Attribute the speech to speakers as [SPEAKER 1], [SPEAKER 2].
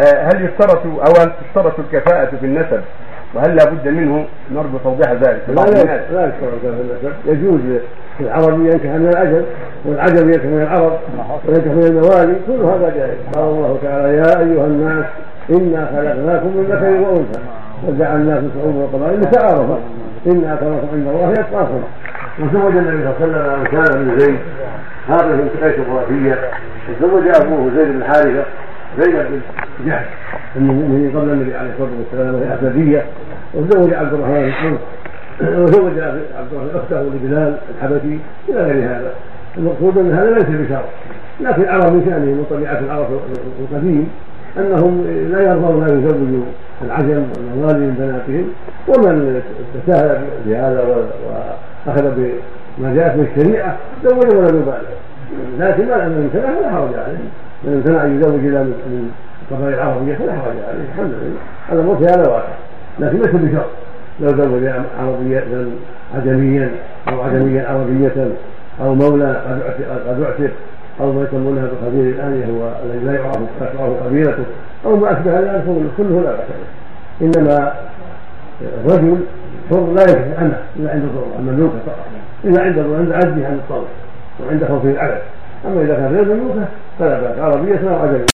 [SPEAKER 1] آه، هل يشترط أو هل تشترط الكفاءة في النسب؟ وهل لا بد منه نرجو توضيح ذلك؟
[SPEAKER 2] لا لا لا يشترط في النسب. يجوز العربي ينكح من العجم والعجم ينكح من العرب وينكح من الموالي كل هذا جائز. قال الله تعالى يا أيها الناس إنا خلقناكم من ذكر وأنثى وجعلناكم شعوبا وقبائل لتعارفوا. إن أكرمكم عند الله يتقاكم. وزوج النبي صلى الله عليه وسلم كان بن زيد. هذا في قيس الخرافيه وزوج أبوه زيد بن حارثة. زينب بن جحش المؤمنين قبل النبي عليه الصلاة والسلام وهي اسديه وزوج عبد الرحمن بن وزوج عبد الرحمن أخته لبلال الحبشي إلى غير هذا. المقصود أن هذا ليس بشرط لكن العرب من شانهم من طبيعه العرب القديم أنهم لا يرضون أن يزوجوا العجم والموالي من بناتهم ومن تساهل بهذا وأخذ بما جاءت من الشريعة زوج ولم يبالغ. لكن من امتنع فلا حرج عليه. من امتنع ان يزوج إلى من القبائل العربيه فلا حرج عليه الحمد لله. هذا موت هذا واقع لكن ليس بشرط. لو زوج عربيا عجميا أو عجميا عربية أو مولى قد اعتق أو ما يسمونها بالقبيل الآن هو الذي لا يعرف تعرف قبيلته أو ما أشبه ذلك كله لا بأس إنما الرجل حر لا يكفي عنه إلا عند الضرورة. المملوكه فقط. إلا عند عند عجزه عن الطلب وعند خوفه العدد أما إذا كان غير مملوكه بأس. عربيه أو عجميه